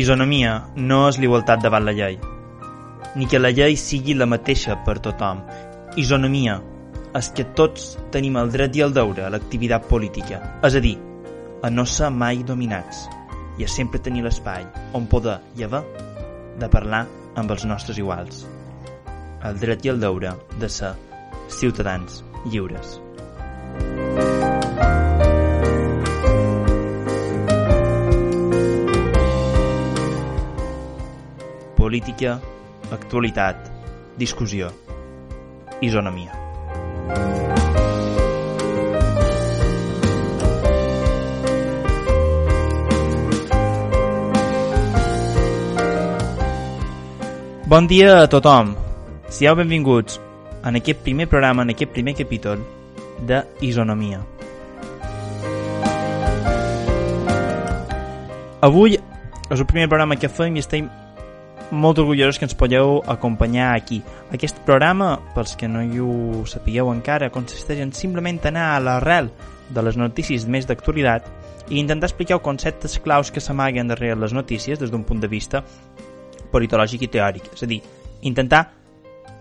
Isonomia no és l'igualtat davant la llei, ni que la llei sigui la mateixa per tothom. Isonomia és que tots tenim el dret i el deure a l'activitat política, és a dir, a no ser mai dominats i a sempre tenir l'espai on poder i haver de parlar amb els nostres iguals. El dret i el deure de ser ciutadans lliures. Política, actualitat, discussió, isonomia. Bon dia a tothom. Sigueu benvinguts en aquest primer programa, en aquest primer capítol de Isonomia. Avui és el primer programa que fem i estem molt orgullosos que ens podeu acompanyar aquí. Aquest programa, pels que no hi ho sapigueu encara, consisteix en simplement anar a l'arrel de les notícies més d'actualitat i intentar explicar conceptes claus que s'amaguen darrere les notícies des d'un punt de vista politològic i teòric, és a dir, intentar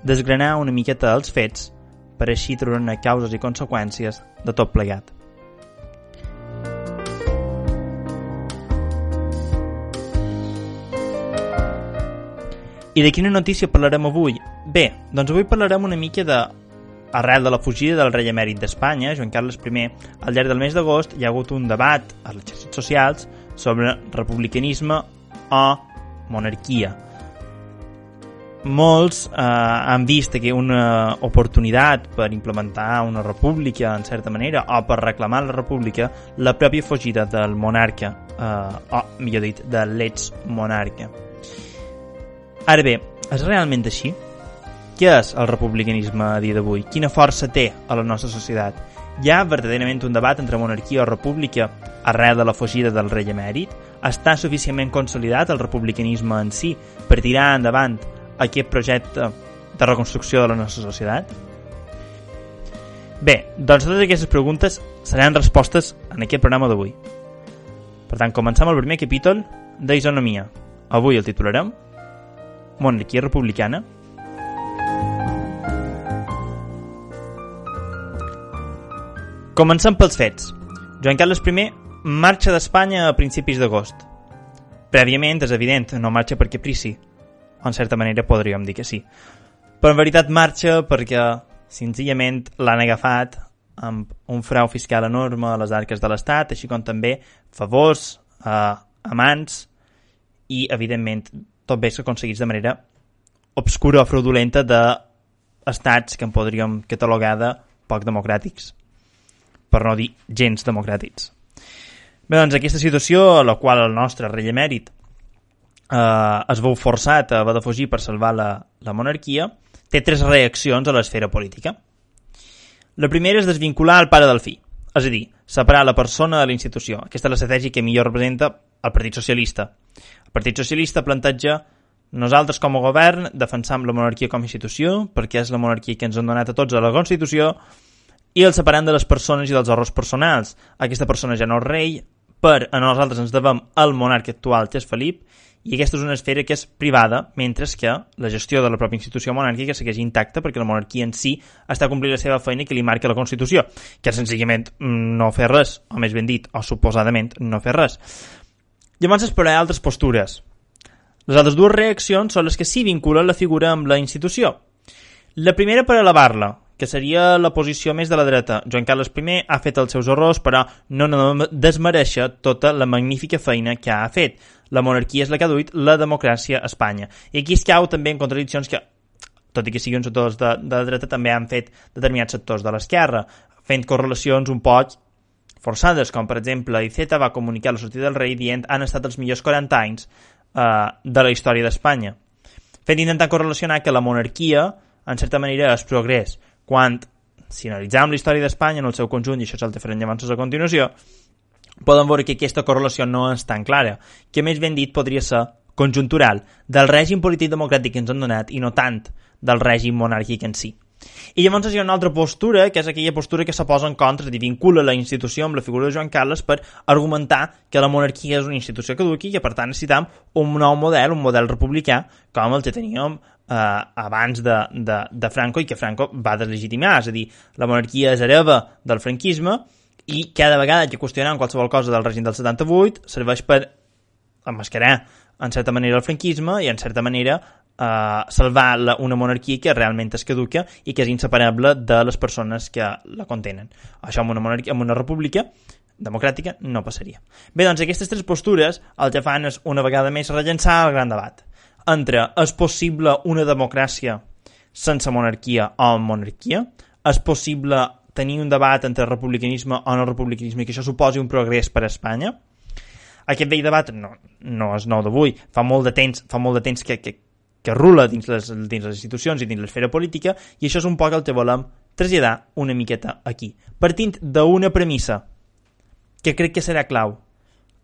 desgranar una miqueta els fets per així treure causes i conseqüències de tot plegat. I de quina notícia parlarem avui? Bé, doncs avui parlarem una mica de arrel de la fugida del rei emèrit d'Espanya, Joan Carles I, al llarg del mes d'agost hi ha hagut un debat a les xarxes socials sobre republicanisme o monarquia. Molts eh, han vist que una oportunitat per implementar una república, en certa manera, o per reclamar la república, la pròpia fugida del monarca, eh, o, millor dit, de l'ex monarca. Ara bé, és realment així? Què és el republicanisme a dia d'avui? Quina força té a la nostra societat? Hi ha verdaderament un debat entre monarquia o república arrel de la fugida del rei emèrit? Està suficientment consolidat el republicanisme en si per tirar endavant aquest projecte de reconstrucció de la nostra societat? Bé, doncs totes aquestes preguntes seran respostes en aquest programa d'avui. Per tant, comencem el primer capítol d'Isonomia. Avui el titularem Monarquia republicana Comencem pels fets. Joan Carles I marxa d'Espanya a principis d'agost. Prèviament, és evident, no marxa per caprici. En certa manera podríem dir que sí. Però en veritat marxa perquè senzillament l'han agafat amb un frau fiscal enorme a les arques de l'Estat, així com també favors a amants i, evidentment, tot bé s'aconseguís de manera obscura o fraudulenta d'estats que en podríem catalogar de poc democràtics, per no dir gens democràtics. Bé, doncs aquesta situació a la qual el nostre rei emèrit eh, es veu forçat a haver de fugir per salvar la, la monarquia, té tres reaccions a l'esfera política. La primera és desvincular el pare del fill, és a dir, separar la persona de la institució. Aquesta és l'estratègia que millor representa el Partit Socialista. El Partit Socialista planteja nosaltres com a govern defensam la monarquia com a institució perquè és la monarquia que ens han donat a tots a la Constitució i el separant de les persones i dels errors personals. Aquesta persona ja no és rei, per a nosaltres ens devem al monarca actual, que és Felip, i aquesta és una esfera que és privada, mentre que la gestió de la pròpia institució monàrquica segueix intacta perquè la monarquia en si està complint la seva feina que li marca la Constitució, que senzillament no fer res, o més ben dit, o suposadament no fer res. Llavors exploraré altres postures. Les altres dues reaccions són les que sí vinculen la figura amb la institució. La primera per elevar-la, que seria la posició més de la dreta. Joan Carles I ha fet els seus errors, però no, no desmereixer tota la magnífica feina que ha fet. La monarquia és la que ha duit la democràcia a Espanya. I aquí es cau també en contradiccions que, tot i que siguin sectors de, de la dreta, també han fet determinats sectors de l'esquerra, fent correlacions un poc forçades, com per exemple Iceta va comunicar la sortida del rei dient han estat els millors 40 anys eh, de la història d'Espanya. Fent intentar correlacionar que la monarquia, en certa manera, és progrés, quan, si analitzem la història d'Espanya en el seu conjunt, i això és el que farem llavors a continuació, poden veure que aquesta correlació no és tan clara, que més ben dit podria ser conjuntural del règim polític democràtic que ens han donat i no tant del règim monàrquic en si. I llavors hi ha una altra postura, que és aquella postura que se posa en contra, i vincula la institució amb la figura de Joan Carles per argumentar que la monarquia és una institució caduca i que per tant necessitam un nou model, un model republicà, com el que teníem eh, abans de, de, de Franco i que Franco va deslegitimar, és a dir, la monarquia és hereva del franquisme i cada vegada que qüestionem qualsevol cosa del règim del 78 serveix per emmascarar en certa manera el franquisme i en certa manera eh, salvar la, una monarquia que realment es caduca i que és inseparable de les persones que la contenen. Això en una, monarquia, en una república democràtica no passaria. Bé, doncs aquestes tres postures el que fan és una vegada més rellençar el gran debat entre és possible una democràcia sense monarquia o amb monarquia? És possible tenir un debat entre republicanisme o no republicanisme i que això suposi un progrés per a Espanya? Aquest vell debat no, no és nou d'avui, fa molt de temps, fa molt de temps que, que, que rula dins les, dins les institucions i dins l'esfera política i això és un poc el que volem traslladar una miqueta aquí. Partint d'una premissa que crec que serà clau.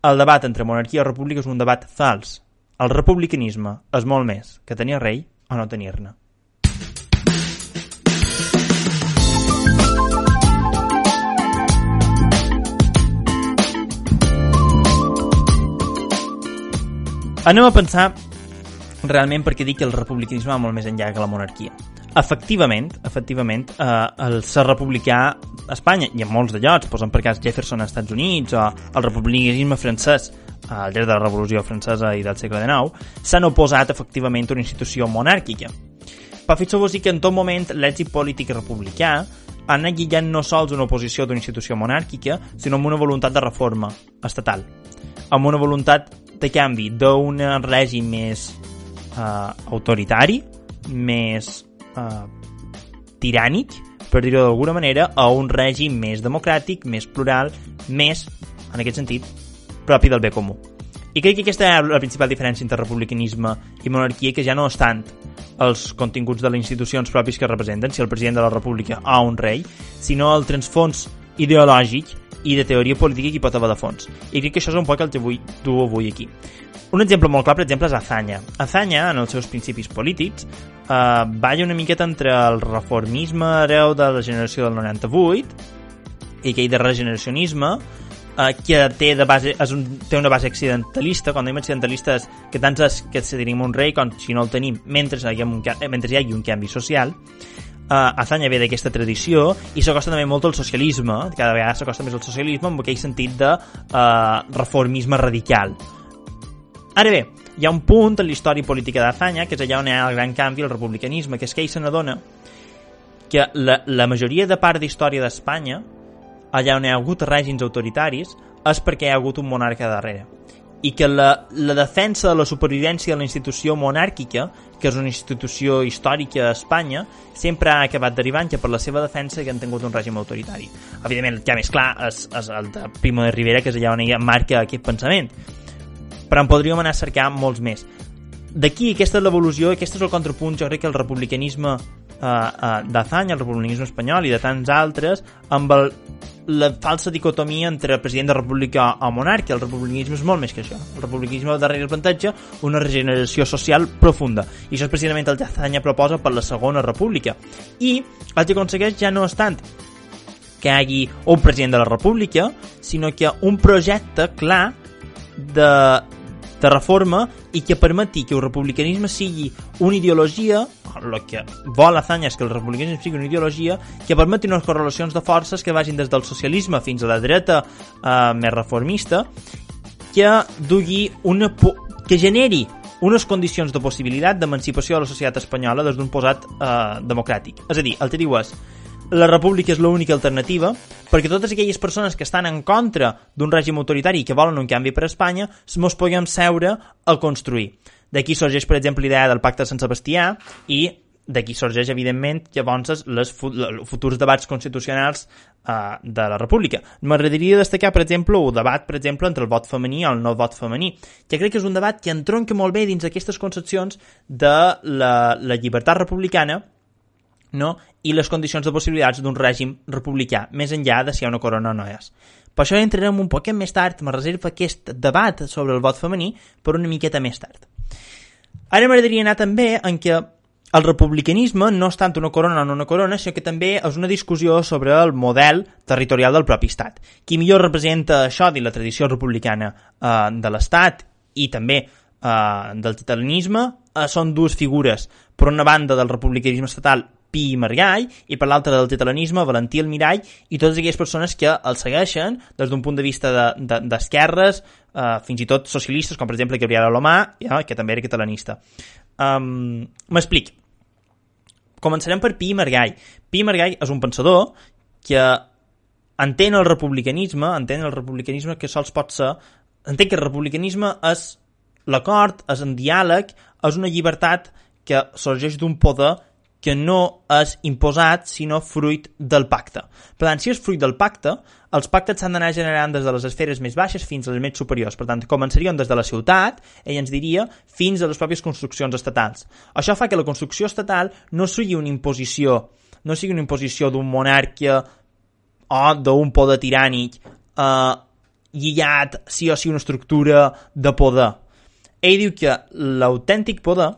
El debat entre monarquia i república és un debat fals. El republicanisme és molt més que tenir rei o no tenir-ne. Anem a pensar realment perquè dic que el republicanisme va molt més enllà que la monarquia. Efectivament, efectivament, eh, el ser republicà a Espanya i en molts de llocs, posem per cas Jefferson als Estats Units o el republicanisme francès al llarg de la Revolució Francesa i del segle XIX, s'han oposat efectivament a una institució monàrquica. Fer vos dir que en tot moment l'èxit polític republicà ha anat guiant no sols una oposició d'una institució monàrquica, sinó amb una voluntat de reforma estatal, amb una voluntat de canvi d'un règim més eh, autoritari, més eh, tirànic, per dir-ho d'alguna manera, a un règim més democràtic, més plural, més, en aquest sentit, propi del bé comú. I crec que aquesta és la principal diferència entre republicanisme i monarquia, que ja no és tant els continguts de les institucions propis que representen, si el president de la república o un rei, sinó el transfons ideològic i de teoria política que hi pot haver de fons. I crec que això és un poc el que vull dur avui aquí. Un exemple molt clar, per exemple, és Azanya. Azanya, en els seus principis polítics, eh, balla una miqueta entre el reformisme hereu de la generació del 98 i aquell de regeneracionisme, eh, que té, de base, és un, té una base accidentalista, quan diem accidentalista és que tant és que tenim un rei com si no el tenim mentre hi, un, mentre hi hagi un canvi social, uh, Azanya ve d'aquesta tradició i s'acosta també molt al socialisme, cada vegada s'acosta més al socialisme amb aquell sentit de uh, reformisme radical. Ara bé, hi ha un punt en la història política d'Azanya, que és allà on hi ha el gran canvi, el republicanisme, que és que ell se n'adona que la, la majoria de part d'història d'Espanya, allà on hi ha hagut règims autoritaris, és perquè hi ha hagut un monarca darrere i que la, la defensa de la supervivència de la institució monàrquica, que és una institució històrica a Espanya, sempre ha acabat derivant que per la seva defensa que han tingut un règim autoritari. Evidentment, el que més clar és, és el de Primo de Rivera, que és allà on ella marca aquest pensament. Però en podríem anar a cercar molts més. D'aquí, aquesta és l'evolució, aquest és el contrapunt, jo crec que el republicanisme eh, uh, d'Azany, el republicanisme espanyol i de tants altres, amb el, la falsa dicotomia entre el president de la república o monarca. El republicanisme és molt més que això. El republicanisme darrere planteja una regeneració social profunda. I això és precisament el que Azanya proposa per la segona república. I el que aconsegueix ja no és tant que hi hagi un president de la república, sinó que un projecte clar de, reforma i que permeti que el republicanisme sigui una ideologia, el que vol Azanya és que el republicanisme sigui una ideologia que permeti unes correlacions de forces que vagin des del socialisme fins a la dreta eh, més reformista que dugui una que generi unes condicions de possibilitat d'emancipació de la societat espanyola des d'un posat eh, democràtic. És a dir, el que diu és la república és l'única alternativa perquè totes aquelles persones que estan en contra d'un règim autoritari i que volen un canvi per a Espanya mos puguem seure a construir. D'aquí sorgeix, per exemple, l'idea del pacte de Sant Sebastià i d'aquí sorgeix, evidentment, llavors les futurs debats constitucionals uh, de la república. M'agradaria destacar, per exemple, el debat, per exemple, entre el vot femení i el no vot femení, que crec que és un debat que entronca molt bé dins aquestes concepcions de la, la llibertat republicana no? i les condicions de possibilitats d'un règim republicà, més enllà de si hi ha una corona o no és. Per això entrarem un poquet més tard, me reserva aquest debat sobre el vot femení per una miqueta més tard. Ara m'agradaria anar també en què el republicanisme no és tant una corona o no una corona, sinó que també és una discussió sobre el model territorial del propi estat. Qui millor representa això de la tradició republicana eh, de l'estat i també eh, del titalanisme eh, són dues figures. Per una banda del republicanisme estatal Pi i Margall i per l'altra del titalanisme Valentí Almirall i totes aquelles persones que el segueixen des d'un punt de vista d'esquerres, de, de, eh, fins i tot socialistes, com per exemple Gabriel Alomà, ja, que també era catalanista. Um. Començarem per Pi Margall. Pi Margall és un pensador que entén el republicanisme, entén el republicanisme que sols pot ser, entén que el republicanisme és l'acord, és un diàleg, és una llibertat que sorgeix d'un poder que no és imposat, sinó fruit del pacte. Per tant, si és fruit del pacte, els pactes s'han d'anar generant des de les esferes més baixes fins a les més superiors. Per tant, començarien des de la ciutat, ell ens diria, fins a les pròpies construccions estatals. Això fa que la construcció estatal no sigui una imposició, no sigui una imposició d'un monarca o d'un poder tirànic eh, lligat sí o sí una estructura de poder. Ell diu que l'autèntic poder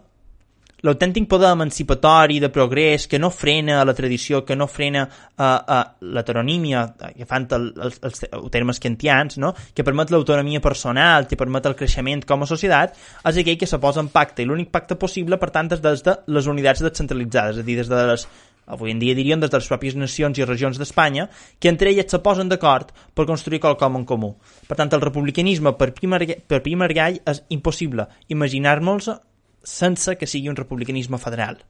l'autèntic poder emancipatori de progrés que no frena la tradició, que no frena uh, uh, l'heteronímia, que fan el, els, els termes kantians, no? que permet l'autonomia personal, que permet el creixement com a societat, és aquell que se posa en pacte, i l'únic pacte possible, per tant, és des de les unitats descentralitzades, és a dir, des de les avui en dia diríem des de les pròpies nacions i regions d'Espanya, que entre elles se posen d'acord per construir qualcom en comú. Per tant, el republicanisme per primer, per primer gall és impossible imaginar-nos sense que sigui un republicanisme federal.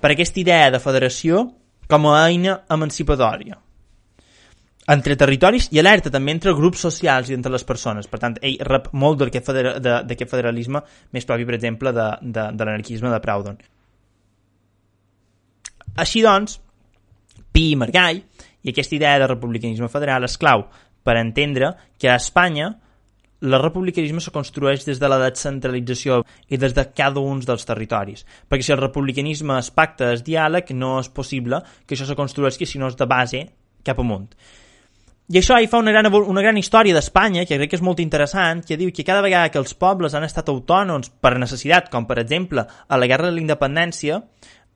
Per aquesta idea de federació com a eina emancipadòria entre territoris i alerta també entre grups socials i entre les persones. Per tant, ell rep molt d'aquest federa, federalisme més propi, per exemple, de, de, de l'anarquisme de Proudhon. Així doncs, Pi i Margall i aquesta idea de republicanisme federal és clau per entendre que a Espanya el republicanisme se construeix des de la descentralització i des de cada un dels territoris. Perquè si el republicanisme es pacta, es diàleg, no és possible que això se construeixi si no és de base cap amunt. I això hi fa una gran, una gran història d'Espanya, que crec que és molt interessant, que diu que cada vegada que els pobles han estat autònoms per necessitat, com per exemple a la Guerra de la Independència,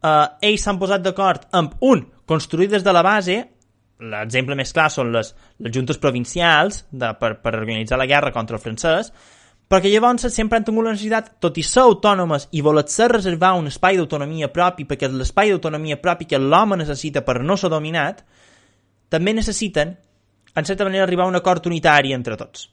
eh, ells s'han posat d'acord amb un, construir des de la base l'exemple més clar són les, les juntes provincials de, per, per organitzar la guerra contra el francès, perquè llavors sempre han tingut la necessitat, tot i ser autònomes i voler-se reservar un espai d'autonomia propi, perquè l'espai d'autonomia propi que l'home necessita per no ser dominat, també necessiten, en certa manera, arribar a un acord unitari entre tots.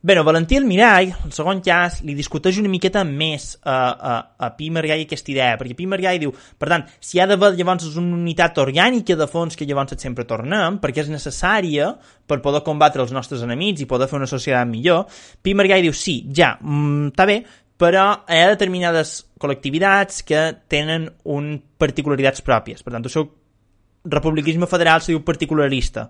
Bé, Valentí Almirall, el segon cas, li discuteix una miqueta més a, a, a Pi Margall aquesta idea, perquè Pi Margall diu, per tant, si ha d'haver llavors una unitat orgànica de fons que llavors sempre tornem, perquè és necessària per poder combatre els nostres enemics i poder fer una societat millor, Pi Margall diu, sí, ja, mm, està bé, però hi ha determinades col·lectivitats que tenen un particularitats pròpies. Per tant, el seu republicanisme federal se diu particularista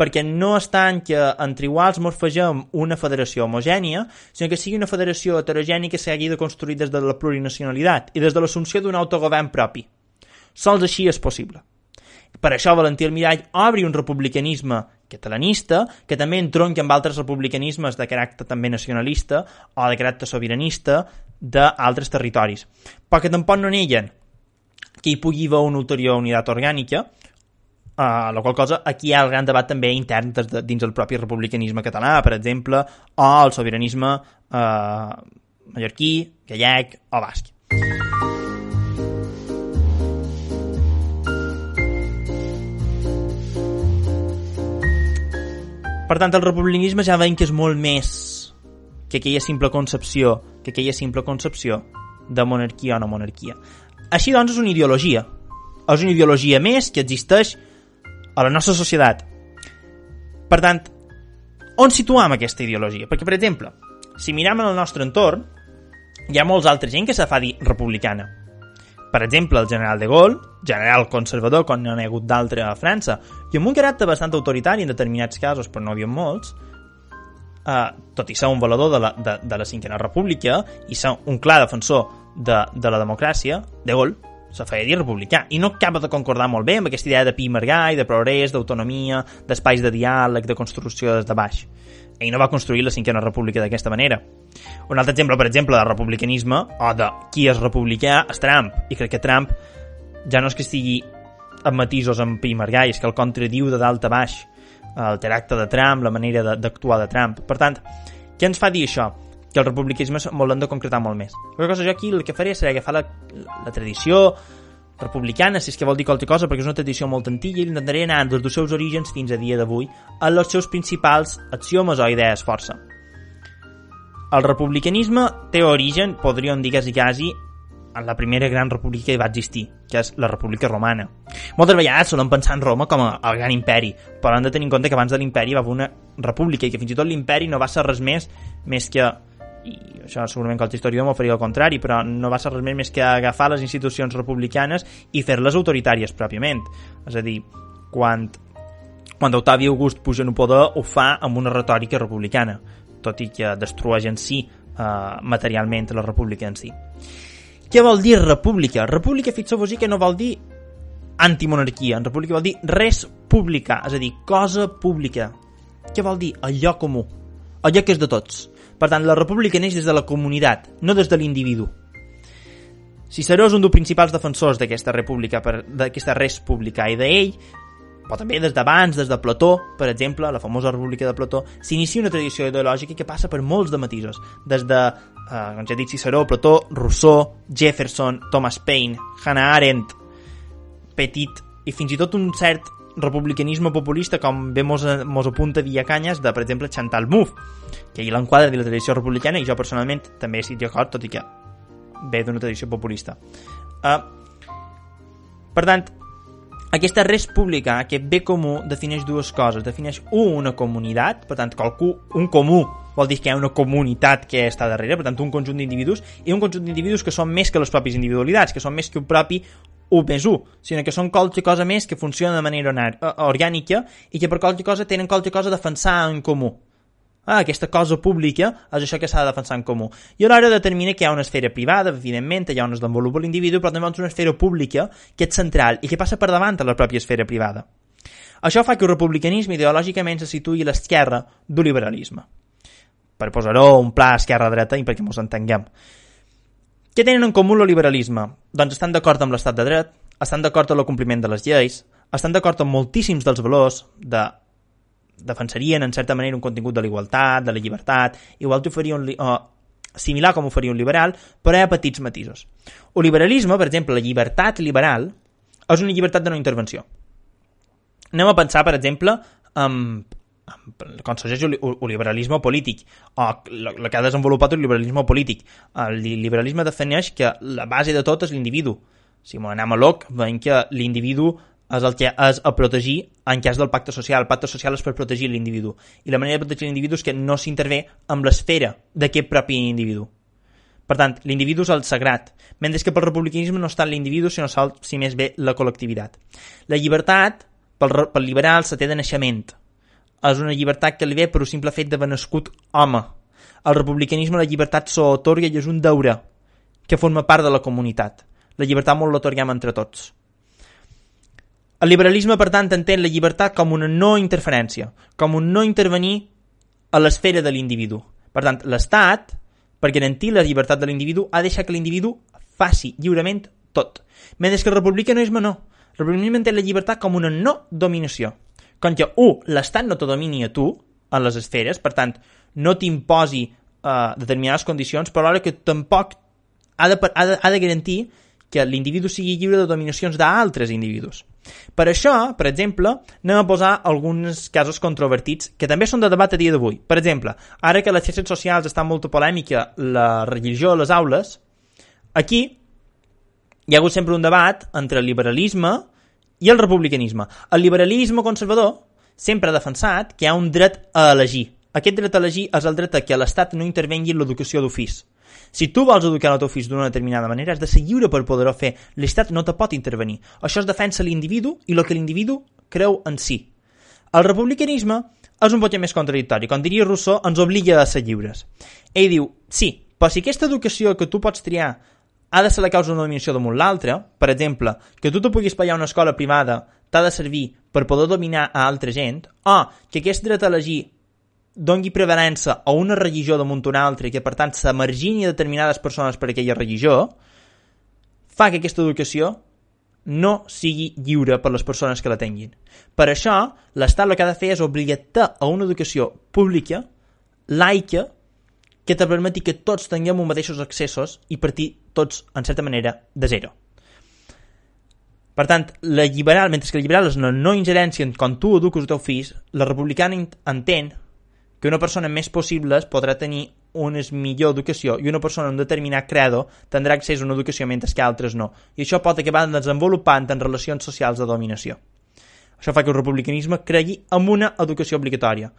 perquè no és tant que entre iguals morfegem una federació homogènia, sinó que sigui una federació heterogènia que s'hagi de construir des de la plurinacionalitat i des de l'assumpció d'un autogovern propi. Sols així és possible. Per això Valentí Almirall obri un republicanisme catalanista que també entronca amb altres republicanismes de caràcter també nacionalista o de caràcter sobiranista d'altres territoris. Però que tampoc no neguen que hi pugui haver una ulterior unitat orgànica, Uh, la qual cosa aquí hi ha el gran debat també intern des de, dins el propi republicanisme català, per exemple, o el sobiranisme uh, mallorquí, gallec o basc. Per tant, el republicanisme ja veiem que és molt més que aquella simple concepció, que aquella simple concepció de monarquia o no monarquia. Així doncs és una ideologia. És una ideologia més que existeix a la nostra societat. Per tant, on situam aquesta ideologia? Perquè, per exemple, si mirem en el nostre entorn, hi ha molts altra gent que se fa dir republicana. Per exemple, el general de Gaulle, general conservador, com n'hi ha hagut d'altre a França, i amb un caràcter bastant autoritari en determinats casos, però no havia molts, eh, tot i ser un valedor de la, de, de la cinquena república i ser un clar defensor de, de la democràcia, de Gaulle se feia dir republicà, i no acaba de concordar molt bé amb aquesta idea de pi de progrés, d'autonomia, d'espais de diàleg, de construcció des de baix. Ell no va construir la cinquena república d'aquesta manera. Un altre exemple, per exemple, de republicanisme, o de qui és republicà, és Trump. I crec que Trump ja no és que estigui amb matisos amb pi és que el contradiu de dalt a baix el tracte de Trump, la manera d'actuar de, de Trump. Per tant, què ens fa dir això? Que el republicanisme molt l'hem de concretar molt més. Una cosa, jo aquí el que faré serà agafar la, la tradició republicana, si és que vol dir qualsevol cosa, perquè és una tradició molt antiga i intentaré anar des dels seus orígens fins a dia d'avui a els seus principals axiomes o idees força. El republicanisme té origen, podríem dir quasi quasi, en la primera gran república que va existir, que és la República Romana. Moltes vegades solem pensar en Roma com a el gran imperi, però hem de tenir en compte que abans de l'imperi va haver una república i que fins i tot l'imperi no va ser res més més que i això segurament que el historiador m'ho faria el contrari, però no va ser res més que agafar les institucions republicanes i fer-les autoritàries pròpiament. És a dir, quan, quan Octavi August puja en poder ho fa amb una retòrica republicana, tot i que destrueix en si eh, materialment la república en si. Què vol dir república? República, fixeu-vos que no vol dir antimonarquia, en república vol dir res pública, és a dir, cosa pública. Què vol dir? Allò comú, allò que és de tots. Per tant, la república neix des de la comunitat, no des de l'individu. Ciceró és un dels principals defensors d'aquesta república, d'aquesta res pública, i d'ell, però també des d'abans, des de Plató, per exemple, la famosa república de Plató, s'inicia una tradició ideològica que passa per molts de matisos, des de, eh, com ja he dit, Ciceró, Plató, Rousseau, Jefferson, Thomas Paine, Hannah Arendt, Petit, i fins i tot un cert republicanisme populista com bé mos, mos apunta Canyes de, per exemple, Chantal Mouffe que ell l'enquadra de la tradició republicana i jo personalment també estic d'acord, tot i que ve d'una tradició populista uh, per tant aquesta res pública, aquest bé comú, defineix dues coses. Defineix, un, una comunitat, per tant, qualcú, un comú vol dir que hi ha una comunitat que està darrere, per tant, un conjunt d'individus, i un conjunt d'individus que són més que les pròpies individualitats, que són més que un propi 1 més 1, sinó que són qualque cosa més que funciona de manera orgànica i que per qualque cosa tenen qualque cosa a defensar en comú. Ah, aquesta cosa pública és això que s'ha de defensar en comú. I a l'hora determina que hi ha una esfera privada, evidentment, ha on es desenvolupa l'individu, però també hi ha una esfera pública que és central i que passa per davant a la pròpia esfera privada. Això fa que el republicanisme ideològicament se situï a l'esquerra del liberalisme. Per posar-ho un pla esquerra-dreta i perquè ens entenguem. Què tenen en comú el liberalisme? Doncs estan d'acord amb l'estat de dret, estan d'acord amb el compliment de les lleis, estan d'acord amb moltíssims dels valors de defensarien en certa manera un contingut de l'igualtat, de la llibertat, igual t'ho faria un, uh, similar com ho faria un liberal, però hi ha petits matisos. El liberalisme, per exemple, la llibertat liberal, és una llibertat de no intervenció. Anem a pensar, per exemple, amb com sorgeix el, liberalisme polític o el que ha desenvolupat el liberalisme polític el liberalisme defineix que la base de tot és l'individu si anem a l'OC veiem que l'individu és el que és a protegir en cas del pacte social. El pacte social és per protegir l'individu. I la manera de protegir l'individu és que no s'intervé amb l'esfera d'aquest propi individu. Per tant, l'individu és el sagrat, mentre que pel republicanisme no està l'individu, sinó si més bé la col·lectivitat. La llibertat, pel, pel liberal, se té de naixement és una llibertat que li ve per un simple fet d'haver nascut home. El republicanisme la llibertat s'otorga i és un deure que forma part de la comunitat. La llibertat molt l'otorguem entre tots. El liberalisme, per tant, entén la llibertat com una no interferència, com un no intervenir a l'esfera de l'individu. Per tant, l'Estat, per garantir la llibertat de l'individu, ha deixat que l'individu faci lliurement tot. Mentre que el republicanisme no. El republicanisme entén la llibertat com una no dominació com que, un, l'Estat no te domini a tu en les esferes, per tant, no t'imposi uh, determinades condicions, però alhora que tampoc ha de, ha de, ha de garantir que l'individu sigui lliure de dominacions d'altres individus. Per això, per exemple, anem a posar alguns casos controvertits que també són de debat a dia d'avui. Per exemple, ara que les xarxes socials estan molt polèmica la religió a les aules, aquí hi ha hagut sempre un debat entre el liberalisme i el republicanisme. El liberalisme conservador sempre ha defensat que hi ha un dret a elegir. Aquest dret a elegir és el dret a que l'Estat no intervengui en l'educació d'ofís. Si tu vols educar el teu fill d'una determinada manera, has de ser lliure per poder-ho fer. L'Estat no te pot intervenir. Això es defensa l'individu i el que l'individu creu en si. El republicanisme és un poc més contradictori. Com diria Rousseau, ens obliga a ser lliures. Ell diu, sí, però si aquesta educació que tu pots triar ha de ser la causa d'una dominació damunt l'altra, per exemple, que tu te puguis pagar una escola privada t'ha de servir per poder dominar a altra gent, o que aquest dret a elegir dongui prevalença a una religió damunt una altra i que per tant s'emergini determinades persones per aquella religió, fa que aquesta educació no sigui lliure per les persones que la tinguin. Per això, l'Estat el que ha de fer és obligar-te a una educació pública, laica, que te permeti que tots tinguem els mateixos accessos i partir tots, en certa manera, de zero. Per tant, la liberal, mentre que la liberal és una no ingerència en com tu eduques el teu fill, la republicana entén que una persona més possibles podrà tenir una millor educació i una persona amb determinat credo tindrà accés a una educació mentre que altres no. I això pot acabar desenvolupant en relacions socials de dominació. Això fa que el republicanisme cregui en una educació obligatòria.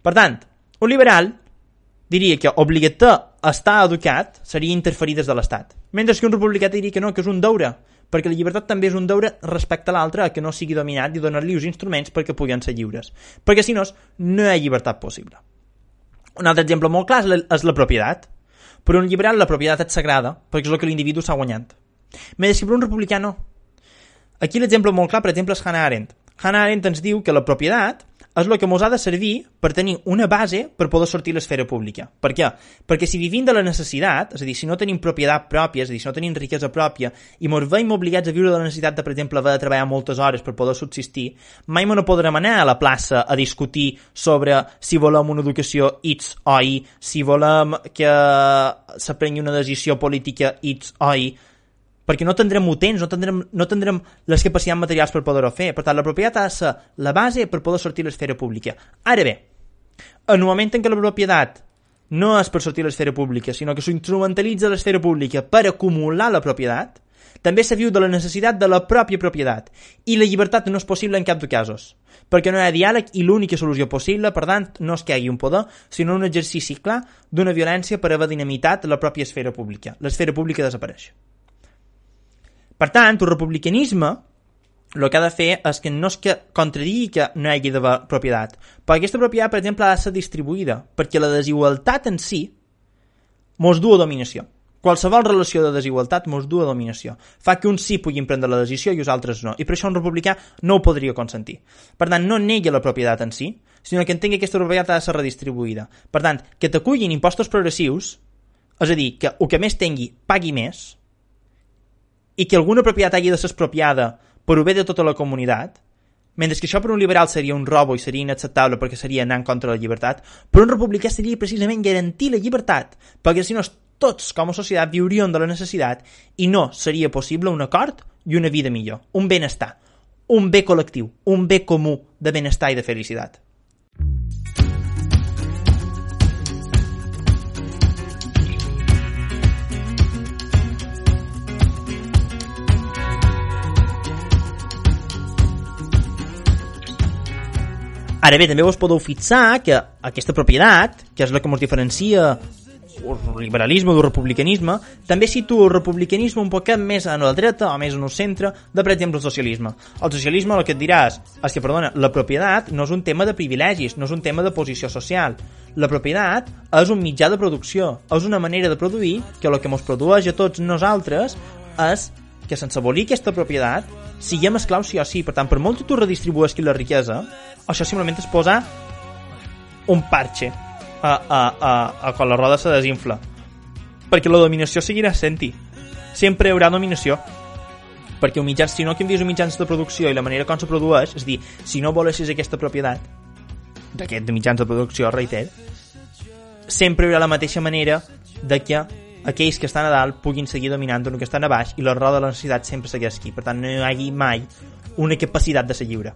Per tant, un liberal diria que obligat a estar educat seria interferir des de l'Estat, mentre que un republicà diria que no, que és un deure, perquè la llibertat també és un deure respecte a l'altre, que no sigui dominat i donar-li els instruments perquè puguin ser lliures. Perquè si no, no hi ha llibertat possible. Un altre exemple molt clar és la, és la propietat. Per un liberal la propietat és sagrada, perquè és el que l'individu s'ha guanyat. Mentre que per un republicà no. Aquí l'exemple molt clar, per exemple, és Hannah Arendt. Hannah Arendt ens diu que la propietat és el que ens ha de servir per tenir una base per poder sortir a l'esfera pública. Per què? Perquè si vivim de la necessitat, és a dir, si no tenim propietat pròpia, és a dir, si no tenim riquesa pròpia, i ens veiem obligats a viure de la necessitat de, per exemple, haver de treballar moltes hores per poder subsistir, mai no podrem anar a la plaça a discutir sobre si volem una educació X o Y, si volem que s'aprengui una decisió política X o Y, perquè no tindrem temps, no tindrem, no tindrem les capacitats materials per poder-ho fer. Per tant, la propietat ha de ser la base per poder sortir a l'esfera pública. Ara bé, en el moment en què la propietat no és per sortir a l'esfera pública, sinó que s'instrumentalitza l'esfera pública per acumular la propietat, també se viu de la necessitat de la pròpia propietat. I la llibertat no és possible en cap de casos, perquè no hi ha diàleg i l'única solució possible, per tant, no és que hi hagi un poder, sinó un exercici clar d'una violència per haver dinamitat la pròpia esfera pública. L'esfera pública desapareix. Per tant, el republicanisme el que ha de fer és que no és que contradigui que no hi hagi de propietat, però aquesta propietat, per exemple, ha de ser distribuïda, perquè la desigualtat en si mos du a dominació. Qualsevol relació de desigualtat mos du a dominació. Fa que uns sí puguin prendre la decisió i els altres no. I per això un republicà no ho podria consentir. Per tant, no negui la propietat en si, sinó que entengui que aquesta propietat ha de ser redistribuïda. Per tant, que t'acullin impostos progressius, és a dir, que el que més tingui pagui més, i que alguna propietat hagi de ser expropiada per bé de tota la comunitat, mentre que això per un liberal seria un robo i seria inacceptable perquè seria anar en contra de la llibertat, per un republicà seria precisament garantir la llibertat, perquè si no tots com a societat viurien de la necessitat i no seria possible un acord i una vida millor, un benestar, un bé col·lectiu, un bé comú de benestar i de felicitat. Ara bé, també vos podeu fixar que aquesta propietat, que és la que ens diferencia el liberalisme o el republicanisme, també situa el republicanisme un poquet més a la dreta o més en el centre de, per exemple, el socialisme. El socialisme el que et diràs és que, perdona, la propietat no és un tema de privilegis, no és un tema de posició social. La propietat és un mitjà de producció, és una manera de produir que el que ens produeix a tots nosaltres és que sense abolir aquesta propietat siguem esclaus sí o sí. Per tant, per molt que tu redistribueixi la riquesa, això simplement és posar un parche a, a, a, a quan la roda se desinfla. Perquè la dominació seguirà sent-hi. Sempre hi haurà dominació. Perquè el mitjans, si no canvies els mitjans de producció i la manera com se produeix, és dir, si no volessis aquesta propietat d'aquest mitjans de producció, reiter, sempre hi haurà la mateixa manera de que aquells que estan a dalt puguin seguir dominant el que estan a baix i la roda de la necessitat sempre segueix aquí. Per tant, no hi hagi mai una capacitat de ser lliure.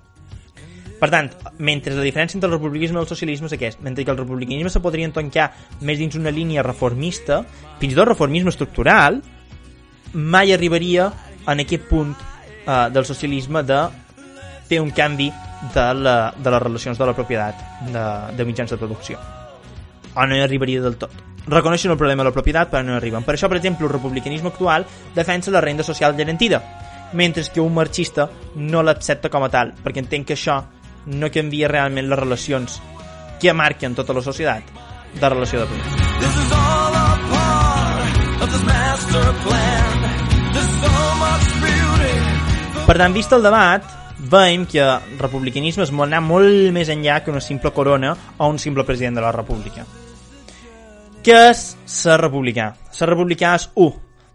Per tant, mentre la diferència entre el republicanisme i el socialisme és aquest, mentre que el republicanisme se podria tancar més dins una línia reformista, fins i tot reformisme estructural, mai arribaria en aquest punt eh, del socialisme de fer un canvi de, la, de les relacions de la propietat de, de mitjans de producció. O no hi arribaria del tot reconeixen el problema de la propietat però no arriben. Per això, per exemple, el republicanisme actual defensa la renda social garantida, mentre que un marxista no l'accepta com a tal, perquè entenc que això no canvia realment les relacions que marquen tota la societat de relació de beauty. Per tant, vist el debat, veiem que el republicanisme es vol anar molt més enllà que una simple corona o un simple president de la república. Què és ser republicà? Ser republicà és, 1.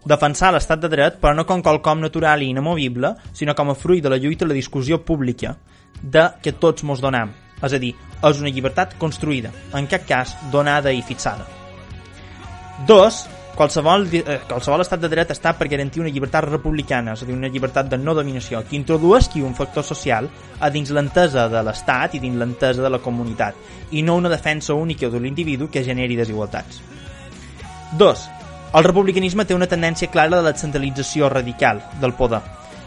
Defensar l'estat de dret, però no com quelcom natural i inamovible, sinó com a fruit de la lluita i la discussió pública de que tots mos donem. És a dir, és una llibertat construïda, en cap cas donada i fixada. 2. Qualsevol, eh, qualsevol estat de dret està per garantir una llibertat republicana, és a dir, una llibertat de no dominació, que introdueixi un factor social a dins l'entesa de l'estat i dins l'entesa de la comunitat, i no una defensa única de l'individu que generi desigualtats. 2. El republicanisme té una tendència clara de la centralització radical del poder.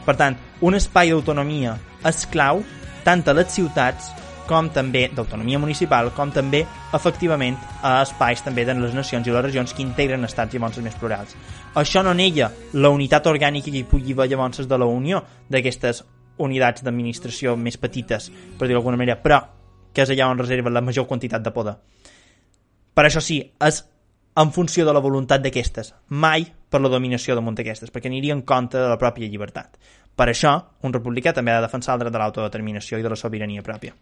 Per tant, un espai d'autonomia és clau tant a les ciutats com també d'autonomia municipal, com també, efectivament, a espais també de les nacions i les regions que integren estats i llavors més plurals. Això no nega la unitat orgànica que hi pugui haver llavors de la unió d'aquestes unitats d'administració més petites, per dir d'alguna manera, però que és allà on reserva la major quantitat de poder. Per això sí, és en funció de la voluntat d'aquestes, mai per la dominació damunt d'aquestes, perquè aniria en compte de la pròpia llibertat. Per això, un republicà també ha de defensar el dret de l'autodeterminació i de la sobirania pròpia.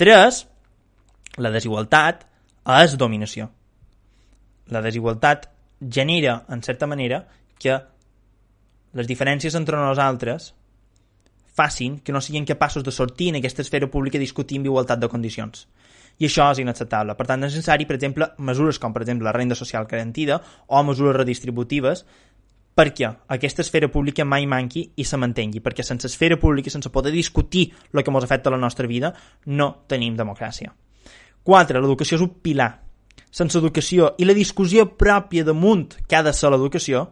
3. La desigualtat és dominació. La desigualtat genera, en certa manera, que les diferències entre nosaltres facin que no siguin capaços de sortir en aquesta esfera pública en igualtat de condicions. I això és inacceptable. Per tant, és necessari, per exemple, mesures com, per exemple, la renda social garantida o mesures redistributives perquè aquesta esfera pública mai manqui i se mantengui, perquè sense esfera pública, sense poder discutir el que ens afecta a la nostra vida, no tenim democràcia. 4. L'educació és un pilar. Sense educació i la discussió pròpia damunt que ha de ser l'educació,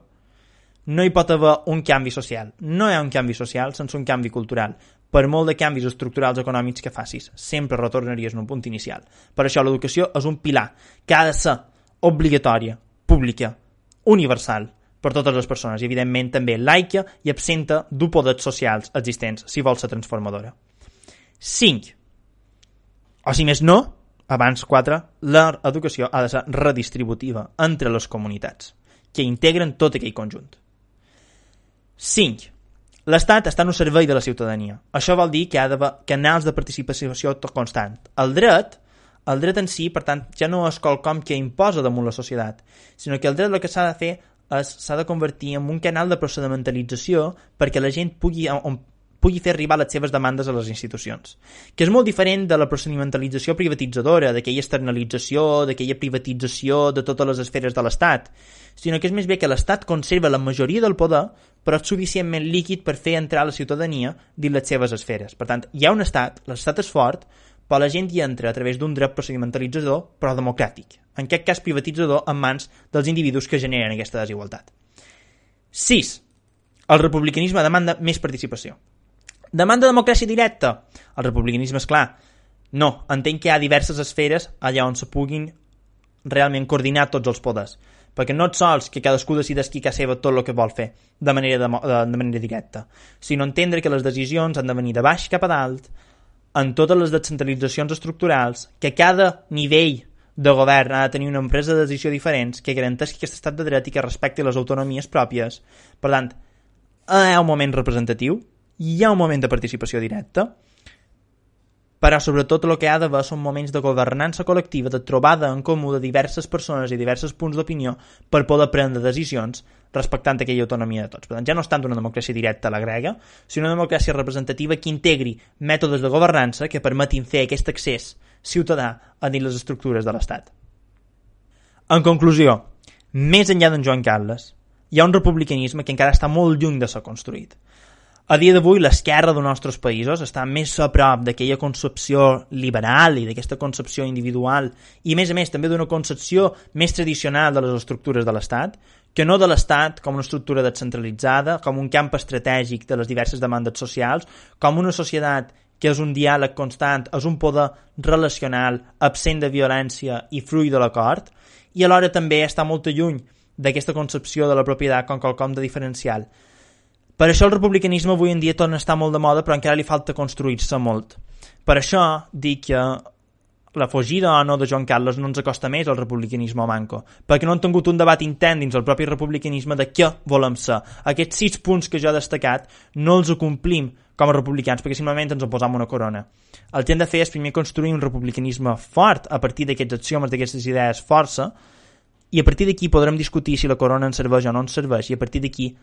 no hi pot haver un canvi social. No hi ha un canvi social sense un canvi cultural. Per molt de canvis estructurals econòmics que facis, sempre retornaries en un punt inicial. Per això l'educació és un pilar que ha de ser obligatòria, pública, universal, per totes les persones i, evidentment, també laica i absenta d'opodets socials existents, si vol ser transformadora. 5. O si més no, abans 4, l'educació ha de ser redistributiva entre les comunitats, que integren tot aquell conjunt. 5. L'Estat està en un servei de la ciutadania. Això vol dir que hi ha d'haver canals de participació constant. El dret, el dret en si, per tant, ja no és qualcom que imposa damunt la societat, sinó que el dret el que s'ha de fer s'ha de convertir en un canal de procedimentalització perquè la gent pugui, on, pugui fer arribar les seves demandes a les institucions. Que és molt diferent de la procedimentalització privatitzadora, d'aquella externalització, d'aquella privatització de totes les esferes de l'Estat, sinó que és més bé que l'Estat conserva la majoria del poder, però és suficientment líquid per fer entrar la ciutadania dins les seves esferes. Per tant, hi ha un Estat, l'Estat és fort, però la gent hi entra a través d'un dret procedimentalitzador, però democràtic, en aquest cas privatitzador en mans dels individus que generen aquesta desigualtat. 6. El republicanisme demanda més participació. Demanda democràcia directa. El republicanisme és clar. No, entenc que hi ha diverses esferes allà on se puguin realment coordinar tots els poders perquè no et sols que cadascú decideix qui que seva tot el que vol fer de manera, de, de, de manera directa, sinó entendre que les decisions han de venir de baix cap a dalt, en totes les descentralitzacions estructurals, que cada nivell de govern ha de tenir una empresa de decisió diferents que garanteixi aquest estat de dret i que respecti les autonomies pròpies. Per tant, hi ha un moment representatiu, hi ha un moment de participació directa, però sobretot el que ha d'haver són moments de governança col·lectiva, de trobada en comú de diverses persones i diversos punts d'opinió per poder prendre decisions respectant aquella autonomia de tots. Per tant, ja no és tant una democràcia directa a la grega, sinó una democràcia representativa que integri mètodes de governança que permetin fer aquest accés ciutadà a dins les estructures de l'Estat. En conclusió, més enllà d'en Joan Carles, hi ha un republicanisme que encara està molt lluny de ser construït. A dia d'avui, l'esquerra dels nostres països està més a prop d'aquella concepció liberal i d'aquesta concepció individual i, a més a més, també d'una concepció més tradicional de les estructures de l'Estat, que no de l'Estat com una estructura descentralitzada, com un camp estratègic de les diverses demandes socials, com una societat que és un diàleg constant, és un poder relacional, absent de violència i fruit de l'acord, i alhora també està molt lluny d'aquesta concepció de la propietat com quelcom de diferencial. Per això el republicanisme avui en dia torna a estar molt de moda, però encara li falta construir-se molt. Per això dic que la fugida o no de Joan Carles no ens acosta més al republicanisme manco, perquè no han tingut un debat intent dins el propi republicanisme de què volem ser. Aquests sis punts que jo he destacat no els complim com a republicans, perquè simplement ens posam una corona. El que hem de fer és primer construir un republicanisme fort a partir d'aquests axiomes, d'aquestes idees força, i a partir d'aquí podrem discutir si la corona ens serveix o no ens serveix, i a partir d'aquí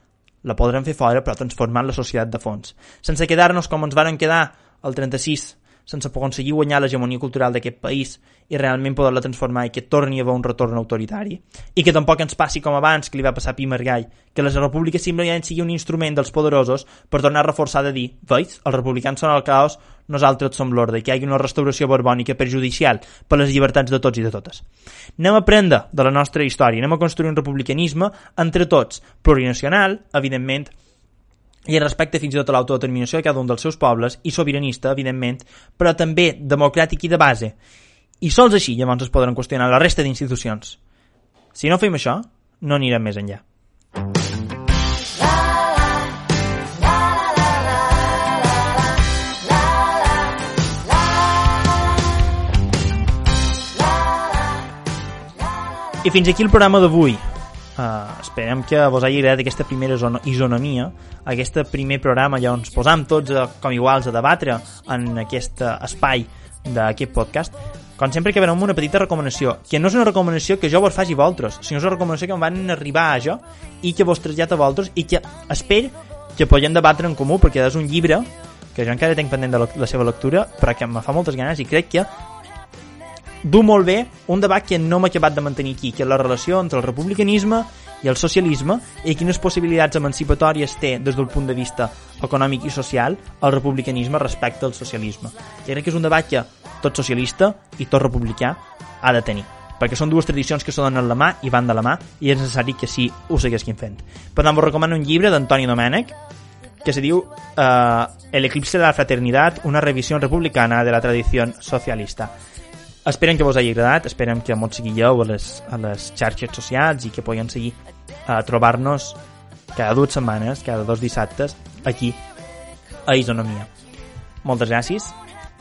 la podrem fer fora però transformant la societat de fons, sense quedar-nos com ens varen quedar el 36 sense aconseguir guanyar l'hegemonia cultural d'aquest país i realment poder-la transformar i que torni a haver un retorn autoritari. I que tampoc ens passi com abans que li va passar a Pi Margall, que les repúbliques simplement sigui un instrument dels poderosos per tornar a reforçar de dir, veus, els republicans són el caos, nosaltres som l'ordre, que hi hagi una restauració borbònica perjudicial per les llibertats de tots i de totes. Anem a aprendre de la nostra història, anem a construir un republicanisme entre tots, plurinacional, evidentment, i respecte fins i tot a l'autodeterminació de cada un dels seus pobles i sobiranista, evidentment, però també democràtic i de base. I sols així llavors es podran qüestionar la resta d'institucions. Si no fem això, no anirem més enllà. I fins aquí el programa d'avui. Uh, esperem que vos hagi agradat aquesta primera isonomia, aquest primer programa ja ens posam tots a, com iguals a debatre en aquest espai d'aquest podcast. Com sempre que veurem una petita recomanació, que no és una recomanació que jo vos faci vosaltres, sinó és una recomanació que em van arribar a jo i que vos trasllat a vosaltres i que espero que podem debatre en comú perquè és un llibre que jo encara tinc pendent de la, la seva lectura però que me fa moltes ganes i crec que du molt bé un debat que no m'ha acabat de mantenir aquí, que és la relació entre el republicanisme i el socialisme i quines possibilitats emancipatòries té des del punt de vista econòmic i social el republicanisme respecte al socialisme. Jo crec que és un debat que tot socialista i tot republicà ha de tenir perquè són dues tradicions que se donen la mà i van de la mà i és necessari que sí ho seguisquin fent. Per tant, vos recomano un llibre d'Antoni Domènech que se diu eh, El eclipse de la fraternidad, una revisió republicana de la tradició socialista. Esperem que vos hagi agradat, esperem que ens seguieu a les, a les xarxes socials i que puguem seguir a trobar-nos cada dues setmanes, cada dos dissabtes, aquí, a Isonomia. Moltes gràcies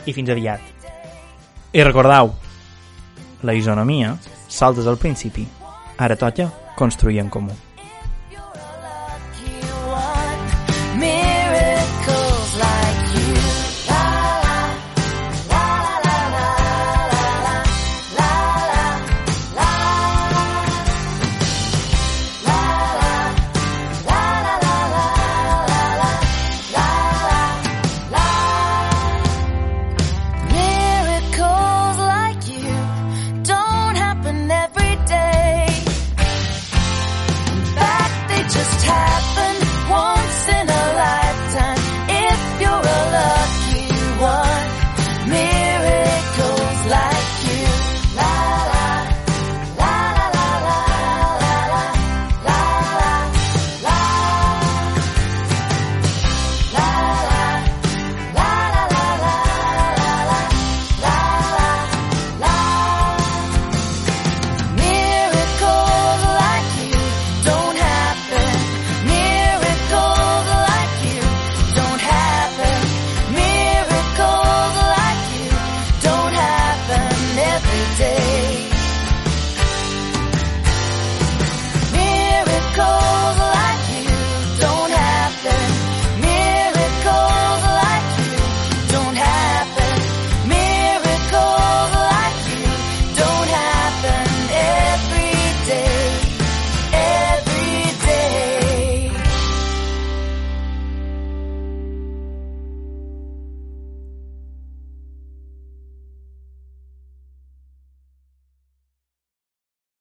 i fins aviat. I recordeu, la isonomia saltes al principi, ara toca construir en comú.